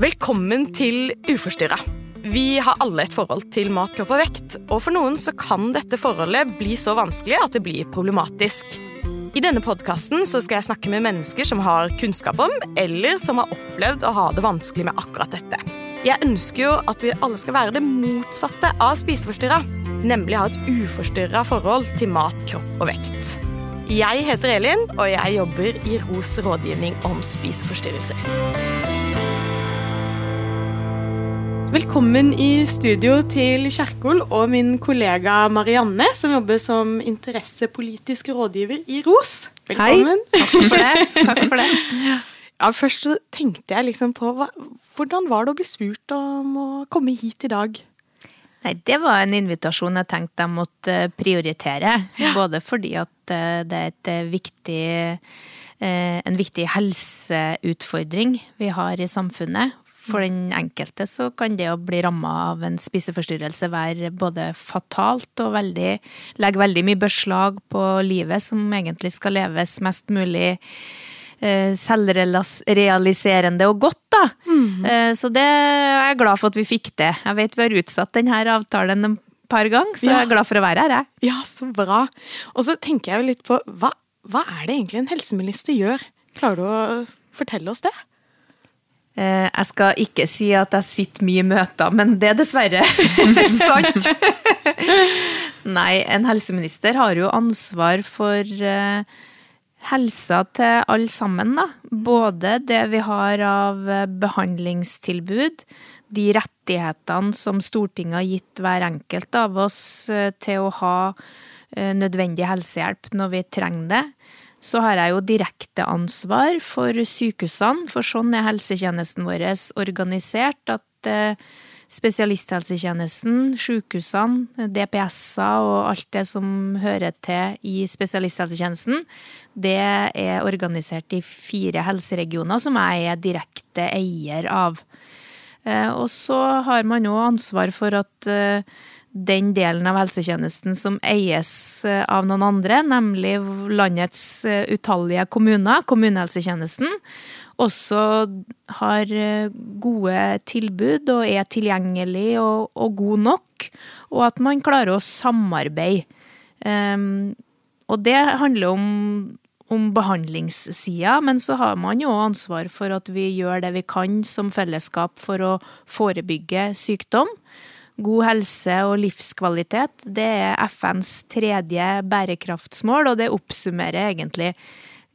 Velkommen til Uforstyrra. Vi har alle et forhold til mat, kropp og vekt, og for noen så kan dette forholdet bli så vanskelig at det blir problematisk. I denne podkasten skal jeg snakke med mennesker som har kunnskap om, eller som har opplevd å ha det vanskelig med akkurat dette. Jeg ønsker jo at vi alle skal være det motsatte av spiseforstyrra, nemlig ha et uforstyrra forhold til mat, kropp og vekt. Jeg heter Elin, og jeg jobber i ROS rådgivning om spiseforstyrrelser. Velkommen i studio til Kjerkol og min kollega Marianne, som jobber som interessepolitisk rådgiver i ROS. Velkommen. Hei. Takk for det. Takk for det. Ja, først tenkte jeg liksom på hva, hvordan var det å bli spurt om å komme hit i dag? Nei, det var en invitasjon jeg tenkte jeg måtte prioritere. Ja. Både fordi at eh, det er et eh, viktig eh, en viktig helseutfordring vi har i samfunnet. For den enkelte så kan det å bli ramma av en spiseforstyrrelse være både fatalt og veldig, legge veldig mye beslag på livet som egentlig skal leves mest mulig eh, selvrealiserende og godt, da. Mm. Eh, så det er jeg glad for at vi fikk det. Jeg vet vi har utsatt denne avtalen en par ganger, så ja. jeg er glad for å være her, jeg. Ja, så bra. Og så tenker jeg jo litt på hva, hva er det egentlig en helseminister gjør? Klarer du å fortelle oss det? Eh, jeg skal ikke si at jeg sitter mye i møter, men det er dessverre sant. Nei, en helseminister har jo ansvar for eh, helsa til alle sammen, da. Både det vi har av eh, behandlingstilbud, de rettighetene som Stortinget har gitt hver enkelt av oss til å ha nødvendig helsehjelp når vi trenger det så har jeg jo direkte ansvar for sykehusene, for sånn er helsetjenesten vår organisert. At eh, spesialisthelsetjenesten, sykehusene, DPS-er og alt det som hører til i spesialisthelsetjenesten, det er organisert i fire helseregioner som jeg er direkte eier av. Eh, og så har man òg ansvar for at eh, den delen av helsetjenesten som eies eh, av noen andre, nemlig landets eh, utallige kommuner, kommunehelsetjenesten, også har eh, gode tilbud og er tilgjengelig og, og god nok, og at man klarer å samarbeide. Um, og det handler om, om behandlingssida, men så har man jo ansvar for at vi gjør det vi kan som fellesskap for å forebygge sykdom. God helse og livskvalitet, det er FNs tredje bærekraftsmål, og det oppsummerer egentlig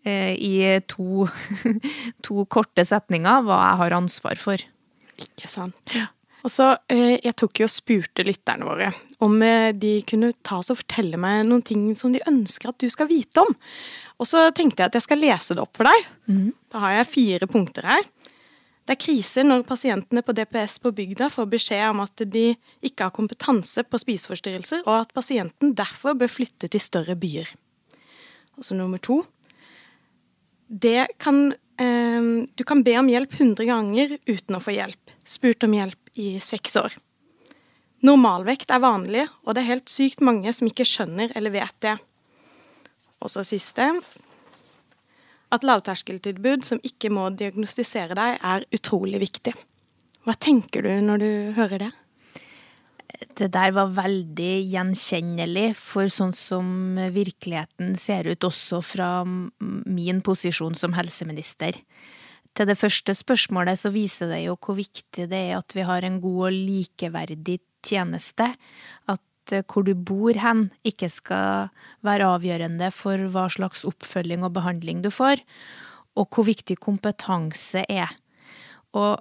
eh, i to, to, korte setninger hva jeg har ansvar for. Ikke sant. Ja. Og så, eh, Jeg tok jo og spurte lytterne våre om eh, de kunne ta oss og fortelle meg noen ting som de ønsker at du skal vite om. Og så tenkte jeg at jeg skal lese det opp for deg. Mm. Da har jeg fire punkter her. Det er krise når pasientene på DPS på bygda får beskjed om at de ikke har kompetanse på spiseforstyrrelser, og at pasienten derfor bør flytte til større byer. Og så nummer to. Kan, eh, du kan be om hjelp 100 ganger uten å få hjelp. Spurt om hjelp i seks år. Normalvekt er vanlig, og det er helt sykt mange som ikke skjønner eller vet det. Og så siste at lavterskeltilbud som ikke må diagnostisere deg, er utrolig viktig. Hva tenker du når du hører det? Det der var veldig gjenkjennelig for sånn som virkeligheten ser ut, også fra min posisjon som helseminister. Til det første spørsmålet så viser det jo hvor viktig det er at vi har en god og likeverdig tjeneste. At hvor du bor hen, ikke skal være avgjørende for hva slags oppfølging og behandling du får, og hvor viktig kompetanse er. Og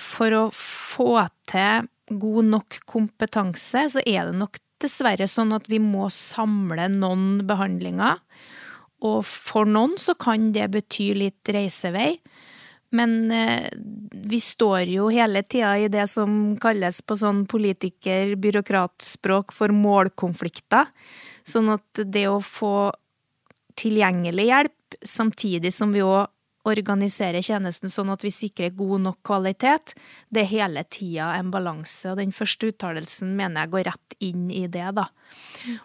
for å få til god nok kompetanse, så er det nok dessverre sånn at vi må samle noen behandlinger. Og for noen så kan det bety litt reisevei. Men eh, vi står jo hele tida i det som kalles på sånn politiker-byråkratspråk for målkonflikter. Sånn at det å få tilgjengelig hjelp, samtidig som vi òg organiserer tjenesten sånn at vi sikrer god nok kvalitet, det er hele tida en balanse. Og den første uttalelsen mener jeg går rett inn i det, da.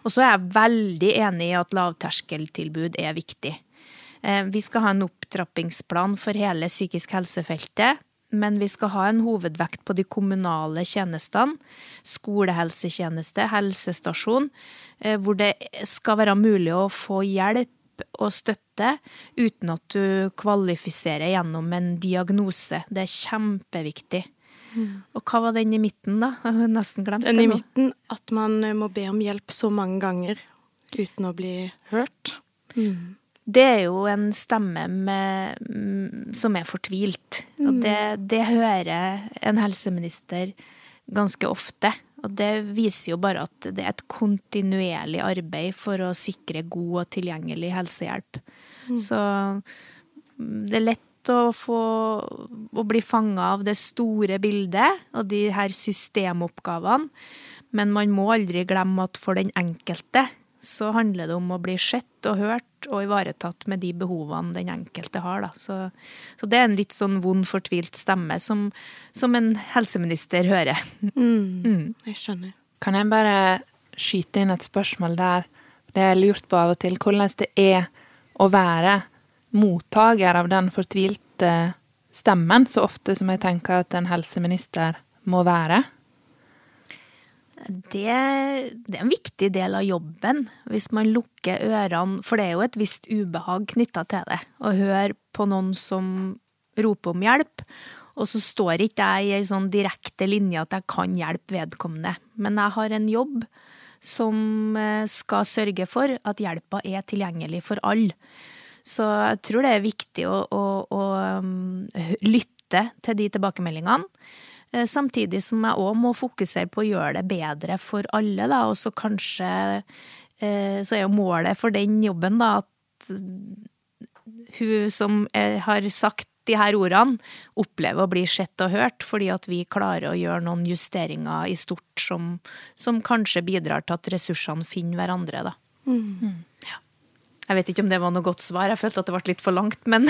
Og så er jeg veldig enig i at lavterskeltilbud er viktig. Eh, vi skal ha en opptrappingsplan for hele psykisk helsefeltet. men vi skal ha en hovedvekt på de kommunale tjenestene. Skolehelsetjeneste, helsestasjon, eh, hvor det skal være mulig å få hjelp og støtte uten at du kvalifiserer gjennom en diagnose. Det er kjempeviktig. Mm. Og hva var den i midten, da? Jeg har nesten glemt den. Den i midten, at man må be om hjelp så mange ganger uten å bli hørt. Mm. Det er jo en stemme med, mm, som er fortvilt. Og mm. det, det hører en helseminister ganske ofte. Og det viser jo bare at det er et kontinuerlig arbeid for å sikre god og tilgjengelig helsehjelp. Mm. Så det er lett å få å bli fanga av det store bildet og de her systemoppgavene. Men man må aldri glemme at for den enkelte så handler det om å bli sett og hørt og ivaretatt med de behovene den enkelte har. Da. Så, så det er en litt sånn vond, fortvilt stemme som, som en helseminister hører. Mm, mm. Jeg skjønner. Kan jeg bare skyte inn et spørsmål der? Det er lurt på av og til, hvordan det er å være mottaker av den fortvilte stemmen, så ofte som jeg tenker at en helseminister må være? Det, det, er en viktig del av jobben, hvis man lukker ørene, for det er jo et visst ubehag knytta til det. Å høre på noen som roper om hjelp, og så står ikke jeg i ei sånn direkte linje at jeg kan hjelpe vedkommende. Men jeg har en jobb som eh, skal sørge for at hjelpa er tilgjengelig for alle. Så jeg tror det er viktig å, å, å um, lytte til de tilbakemeldingene. Eh, samtidig som jeg òg må fokusere på å gjøre det bedre for alle, da, og så kanskje eh, Så er jo målet for den jobben, da, at hun som har sagt de her ordene, opplever å bli sett og hørt, fordi at vi klarer å gjøre noen justeringer i stort som, som kanskje bidrar til at ressursene finner hverandre, da. Mm. Jeg vet ikke om det var noe godt svar, jeg følte at det ble litt for langt, men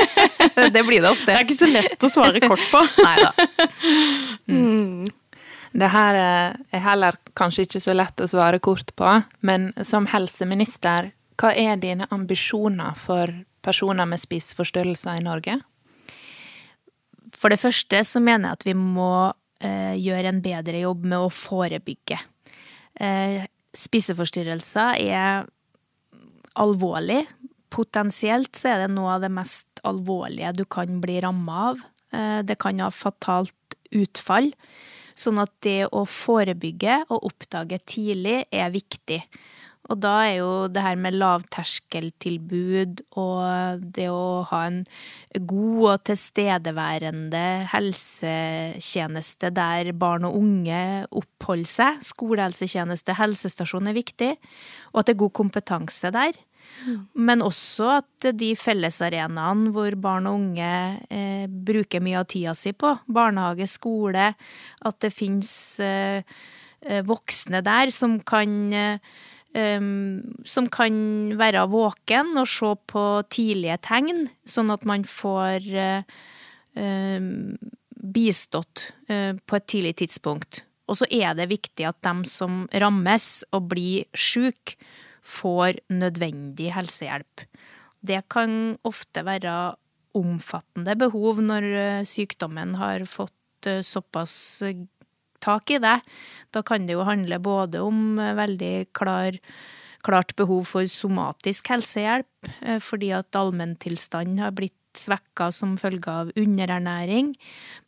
det blir det ofte. Det er ikke så lett å svare kort på. Nei da. Mm. Det her er heller kanskje ikke så lett å svare kort på, men som helseminister, hva er dine ambisjoner for personer med spiseforstyrrelser i Norge? For det første så mener jeg at vi må eh, gjøre en bedre jobb med å forebygge. Eh, spiseforstyrrelser er alvorlig. Potensielt så er det noe av det mest alvorlige du kan bli ramma av. Eh, det kan ha fatalt utfall. Sånn at det å forebygge og oppdage tidlig er viktig. Og da er jo det her med lavterskeltilbud og det å ha en god og tilstedeværende helsetjeneste der barn og unge oppholder seg, skolehelsetjeneste, helsestasjon er viktig, og at det er god kompetanse der. Mm. Men også at de fellesarenaene hvor barn og unge eh, bruker mye av tida si på, barnehage, skole, at det fins eh, eh, voksne der som kan eh, Um, som kan være våken og se på tidlige tegn, sånn at man får uh, bistått uh, på et tidlig tidspunkt. Og så er det viktig at dem som rammes og blir syke, får nødvendig helsehjelp. Det kan ofte være omfattende behov når uh, sykdommen har fått såpass tak i det. Da kan det jo handle både om eh, veldig klar, klart behov for somatisk helsehjelp, eh, fordi at allmenntilstanden har blitt svekka som følge av underernæring,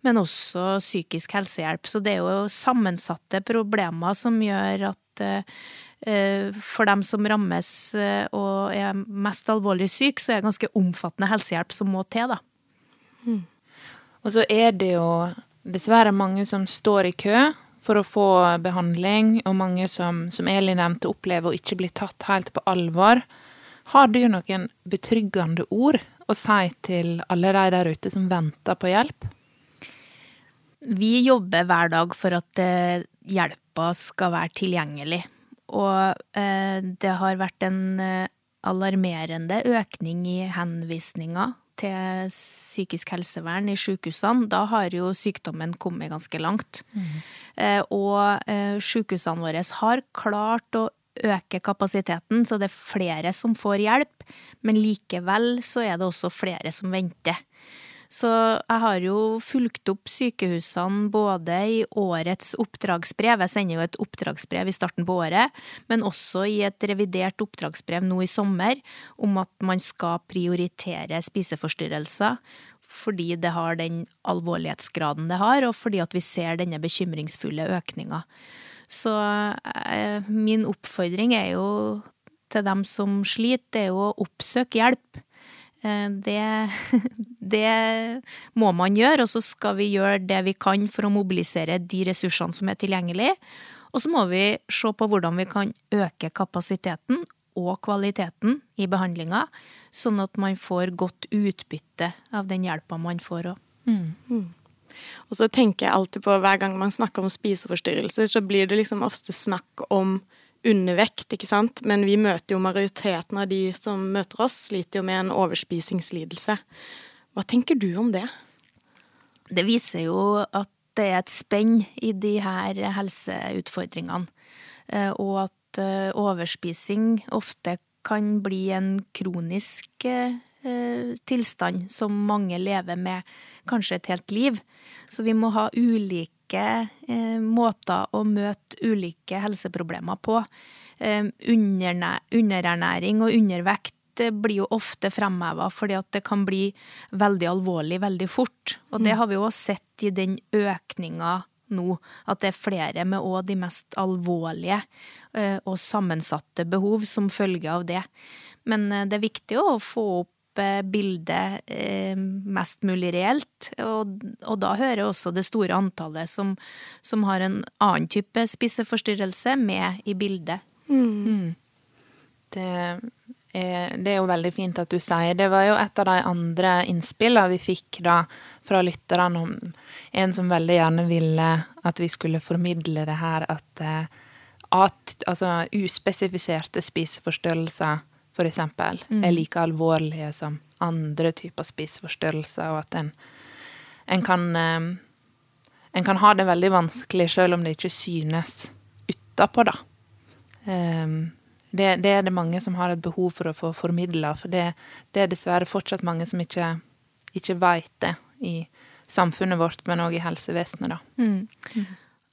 men også psykisk helsehjelp. Så det er jo sammensatte problemer som gjør at uh, for dem som rammes og er mest alvorlig syk, så er det ganske omfattende helsehjelp som må til, da. Mm. Og så er det jo dessverre mange som står i kø for å få behandling, og mange som, som Eli nevnte, opplever å ikke bli tatt helt på alvor. Har du noen betryggende ord å si til alle de der ute som venter på hjelp? Vi jobber hver dag for at eh, hjelpa skal være tilgjengelig. Og eh, det har vært en eh, alarmerende økning i henvisninger til psykisk helsevern i sykehusene, da har jo sykdommen kommet ganske langt. Mm. Og eh, sykehusene våre har klart å øke kapasiteten, så det er flere som får hjelp. Men likevel så er det også flere som venter. Så jeg har jo fulgt opp sykehusene både i årets oppdragsbrev, jeg sender jo et oppdragsbrev i starten på året, men også i et revidert oppdragsbrev nå i sommer om at man skal prioritere spiseforstyrrelser fordi det har den alvorlighetsgraden det har, og fordi at vi ser denne bekymringsfulle økninga. Så eh, min oppfordring er jo til dem som sliter, det er jo å oppsøke hjelp. Eh, det, det, må man gjøre, og så skal vi gjøre det vi kan for å mobilisere de ressursene som er tilgjengelige. Og så må vi se på hvordan vi kan øke kapasiteten og kvaliteten i behandlinga, sånn at man får godt utbytte av den hjelpa man får òg. Mm. Mm. Og så tenker jeg alltid på hver gang man snakker om spiseforstyrrelser, så blir det liksom ofte snakk om undervekt, ikke sant, men vi møter jo majoriteten av de som møter oss, sliter jo med en overspisingslidelse. Hva tenker du om det? Det viser jo at det er et spenn i de her helseutfordringene, eh, og at Eh, overspising ofte kan bli en kronisk eh, tilstand som mange lever med kanskje et helt liv. Så vi må ha ulike måter å møte ulike helseproblemer på. Underernæring og undervekt blir jo ofte fremheva fordi at det kan bli veldig alvorlig veldig fort. Og det mm. har vi jo sett i den økninga nå at det er flere med òg de mest alvorlige eh, og sammensatte behov som følge av det. Men eh, det er viktig å få opp eh, bildet mest mulig reelt, og, og da hører også det store antallet som, som, har en annen type spiseforstyrrelse, med i bildet. Mm. Mm. Det det er jo veldig fint at du sier. Det var jo et av de andre innspillene vi fikk da fra lytterne om en som veldig gjerne ville at vi skulle formidle det her at, eh, at altså uspesifiserte spiseforstyrrelser for eksempel mm. er like alvorlige som andre typer spiseforstyrrelser, og at en, en kan eh, en kan ha det veldig vanskelig selv om det ikke synes utapå, da. Um, det, det, er det mange som har et behov for å få formidla, for det, det, er dessverre fortsatt mange som ikke, ikke veit det i samfunnet vårt, men òg i helsevesenet, da. Mm.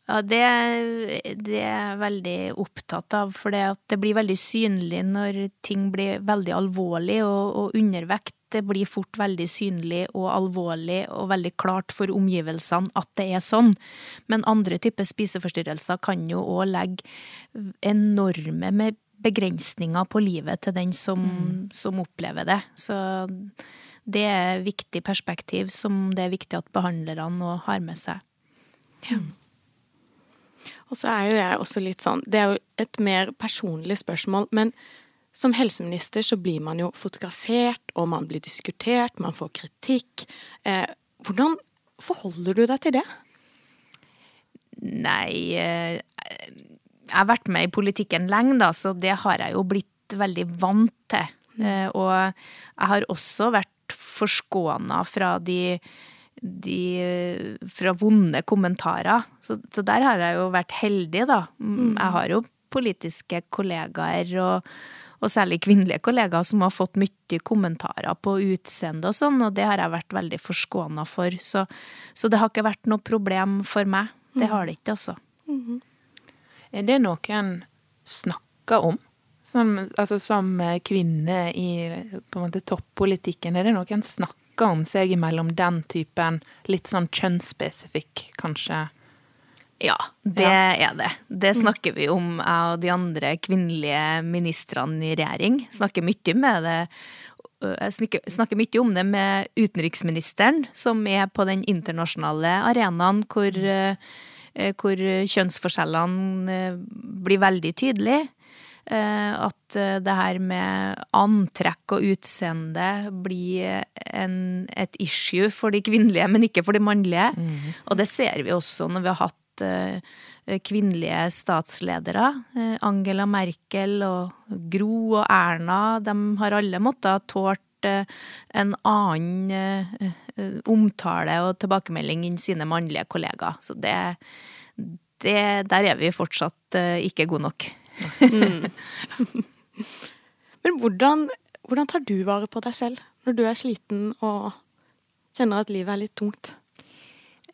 Ja, det, det, er jeg veldig opptatt av, for det, det blir veldig synlig når ting blir veldig alvorlig, og, og undervekt det blir fort veldig synlig og alvorlig og veldig klart for omgivelsene at det er sånn. Men andre typer spiseforstyrrelser kan jo òg legge enorme med begrensninger på livet til den som, mm. som, opplever det. Så det er et viktig perspektiv som det er viktig at behandlerne har med seg. Ja. Mm. Og så er jo jeg også litt sånn Det er jo et mer personlig spørsmål, men som helseminister så blir man jo fotografert, og man blir diskutert, man får kritikk. Eh, hvordan forholder du deg til det? Nei eh, jeg har vært med i politikken lenge, da, så det har jeg jo blitt veldig vant til. Mm. Eh, og jeg har også vært forskåna fra de, de fra vonde kommentarer. Så, så, der har jeg jo vært heldig, da. Mm. Jeg har jo politiske kollegaer, og, og særlig kvinnelige kollegaer, som har fått mye kommentarer på utseende og sånn, og det har jeg vært veldig forskåna for. Så, så, det har ikke vært noe problem for meg. Det mm. har det ikke, altså. Mm -hmm. Er det noen snakker om? Som, altså som kvinne i på en måte toppolitikken, er det noen snakker om seg imellom den typen litt sånn kjønnsspesifikk, kanskje? Ja, det ja. er det. Det snakker vi om, jeg og de andre kvinnelige ministrene i regjering. Snakker mye med det jeg snakker, snakker, mye om det med utenriksministeren, som er på den internasjonale arenaen hvor Eh, hvor kjønnsforskjellene eh, blir veldig tydelige. Eh, at det her med antrekk og utseende blir en, et issue for de kvinnelige, men ikke for de mannlige. Mm. Og det ser vi også når vi har hatt kvinnelige statsledere. Angela Merkel og Gro og Erna, de har alle måttet tålt en annen omtale og tilbakemelding enn sine mannlige kollegaer. Så det, det Der er vi fortsatt eh, ikke gode nok. mm. Men hvordan, hvordan tar du vare på deg selv når du er sliten og kjenner at livet er litt tungt?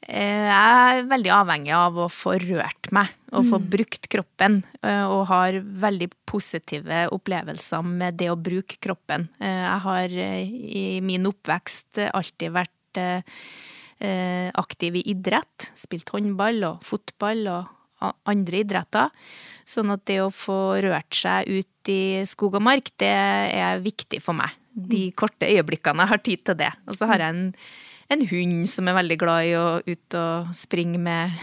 Eh, jeg er veldig avhengig av å få rørt meg og få brukt kroppen. eh, Og har veldig positive opplevelser med det å bruke kroppen. Eh, Jeg har i min oppvekst alltid vært aktiv i idrett. Spilt håndball og fotball og andre idretter. Sånn at det å få rørt seg ut i skog og mark, det er viktig for meg. De korte øyeblikkene jeg har tid til det. Og så har jeg en en hund som er veldig glad i å ut og springe med,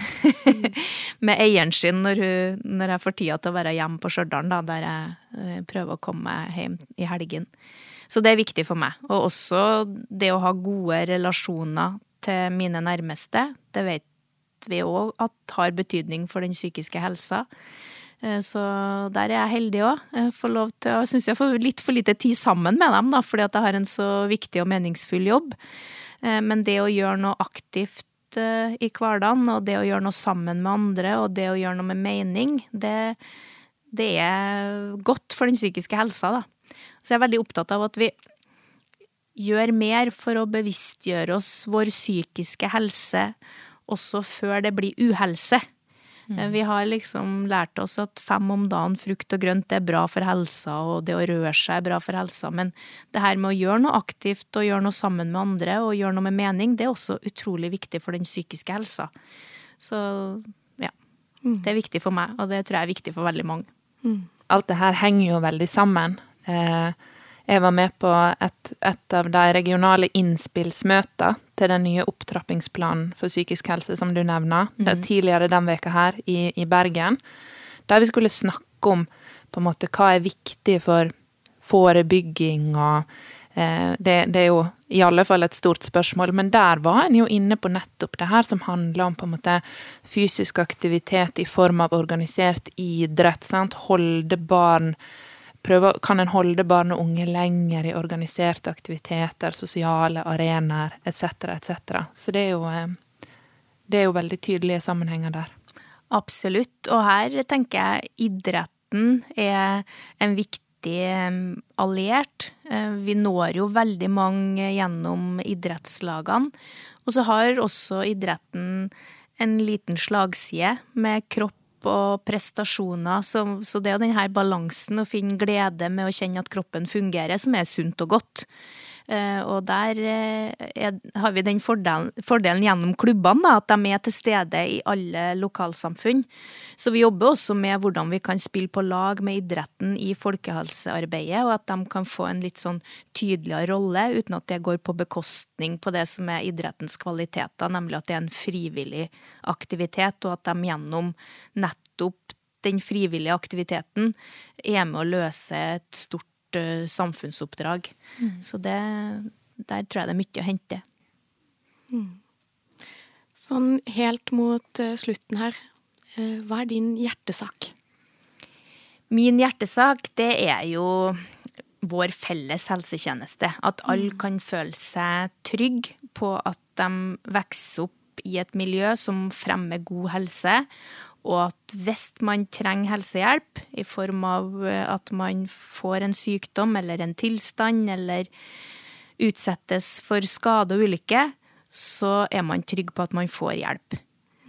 med eieren sin når, hun, når jeg får tida til å være hjemme på Stjørdal, der jeg eh, prøver å komme meg hjem i helgen. Så det er viktig for meg. Og også det å ha gode relasjoner til mine nærmeste. Det vet vi òg at har betydning for den psykiske helsa. Eh, Så der er jeg heldig òg. Jeg syns jeg får litt for lite tid sammen med dem, da, fordi at jeg har en så viktig og meningsfull jobb. Eh, Men det å gjøre noe aktivt eh, i hverdagen, og det å gjøre noe sammen med andre, og det å gjøre noe med mening, det, det er godt for den psykiske helsa, da. Så jeg er veldig opptatt av at vi gjør mer for å bevisstgjøre oss vår psykiske helse også før det blir uhelse. Eh, Vi har liksom lært oss at fem om dagen frukt og grønt er bra for helsa, og det å røre seg er bra for helsa, men det her med å gjøre noe aktivt og gjøre noe sammen med andre og gjøre noe med mening, det er også utrolig viktig for den psykiske helsa. Så ja, det er viktig for meg, og det tror jeg er viktig for veldig mange. Alt det her henger jo veldig sammen. Eh, jeg var med på et, et av de regionale innspillsmøtene til den nye opptrappingsplanen for psykisk helse som du nevner, det er tidligere den veka her i, i Bergen, der vi skulle snakke om på en måte hva er viktig for forebygging og eh, det, det er jo i alle fall et stort spørsmål, men der var en jo inne på nettopp det her som handler om på en måte fysisk aktivitet i form av organisert idrett. sant? Holde barn prøve, Kan en holde barn og unge lenger i organiserte aktiviteter, sosiale arenaer etc., etc. Så det er jo eh, det er jo veldig tydelige sammenhenger der. Absolutt, og her tenker jeg idretten er en viktig eh, alliert. Eh, Vi når jo veldig mange gjennom idrettslagene. Og så har også idretten en liten slagside med kropp og prestasjoner. Så, så det er jo denne balansen å finne glede med å kjenne at kroppen fungerer, som er sunt og godt. Eh, Og der eh, er, har vi den fordelen, fordelen gjennom klubbene, da, at de er til stede i alle lokalsamfunn. Så vi jobber også med hvordan vi kan spille på lag med idretten i folkehelsearbeidet, og at de kan få en litt sånn tydeligere rolle, uten at det går på bekostning på det som er idrettens kvaliteter, nemlig at det er en frivillig aktivitet, og at de gjennom nettopp den frivillige aktiviteten er med å løse et stort eh, samfunnsoppdrag. Så det, der tror jeg det er mye å hente. Sånn helt mot uh, slutten her, uh, hva er din hjertesak? Min hjertesak, det er jo vår felles helsetjeneste. At alle kan føle seg trygge på at de vokser opp i et miljø som fremmer god helse, og at hvis man trenger helsehjelp i form av eh, at man får en sykdom eller en tilstand, eller utsettes for skade og ulykke, så er man trygg på at man får hjelp.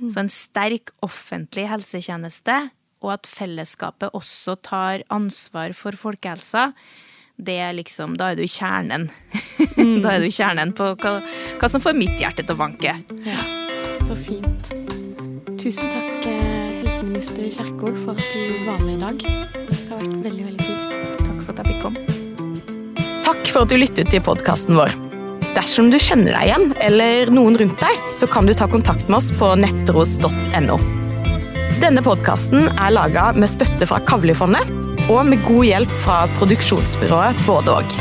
Så en sterk offentlig helsetjeneste, og at fellesskapet også tar ansvar for folkehelsa, det er liksom, da er du i kjernen. da er du i kjernen på hva, hva som får mitt hjerte til å banke. Ja, så fint. Tusen takk, helseminister Kjerkol, for at du var med i dag. Det har vært veldig, veldig fint. Takk for at jeg fikk komme. Takk for at du lyttet til podkasten vår. Dersom du kjenner deg igjen, eller noen rundt deg, så kan du ta kontakt med oss på nettros.no. Denne podkasten er laga med støtte fra Kavlifondet og med god hjelp fra produksjonsbyrået Både og.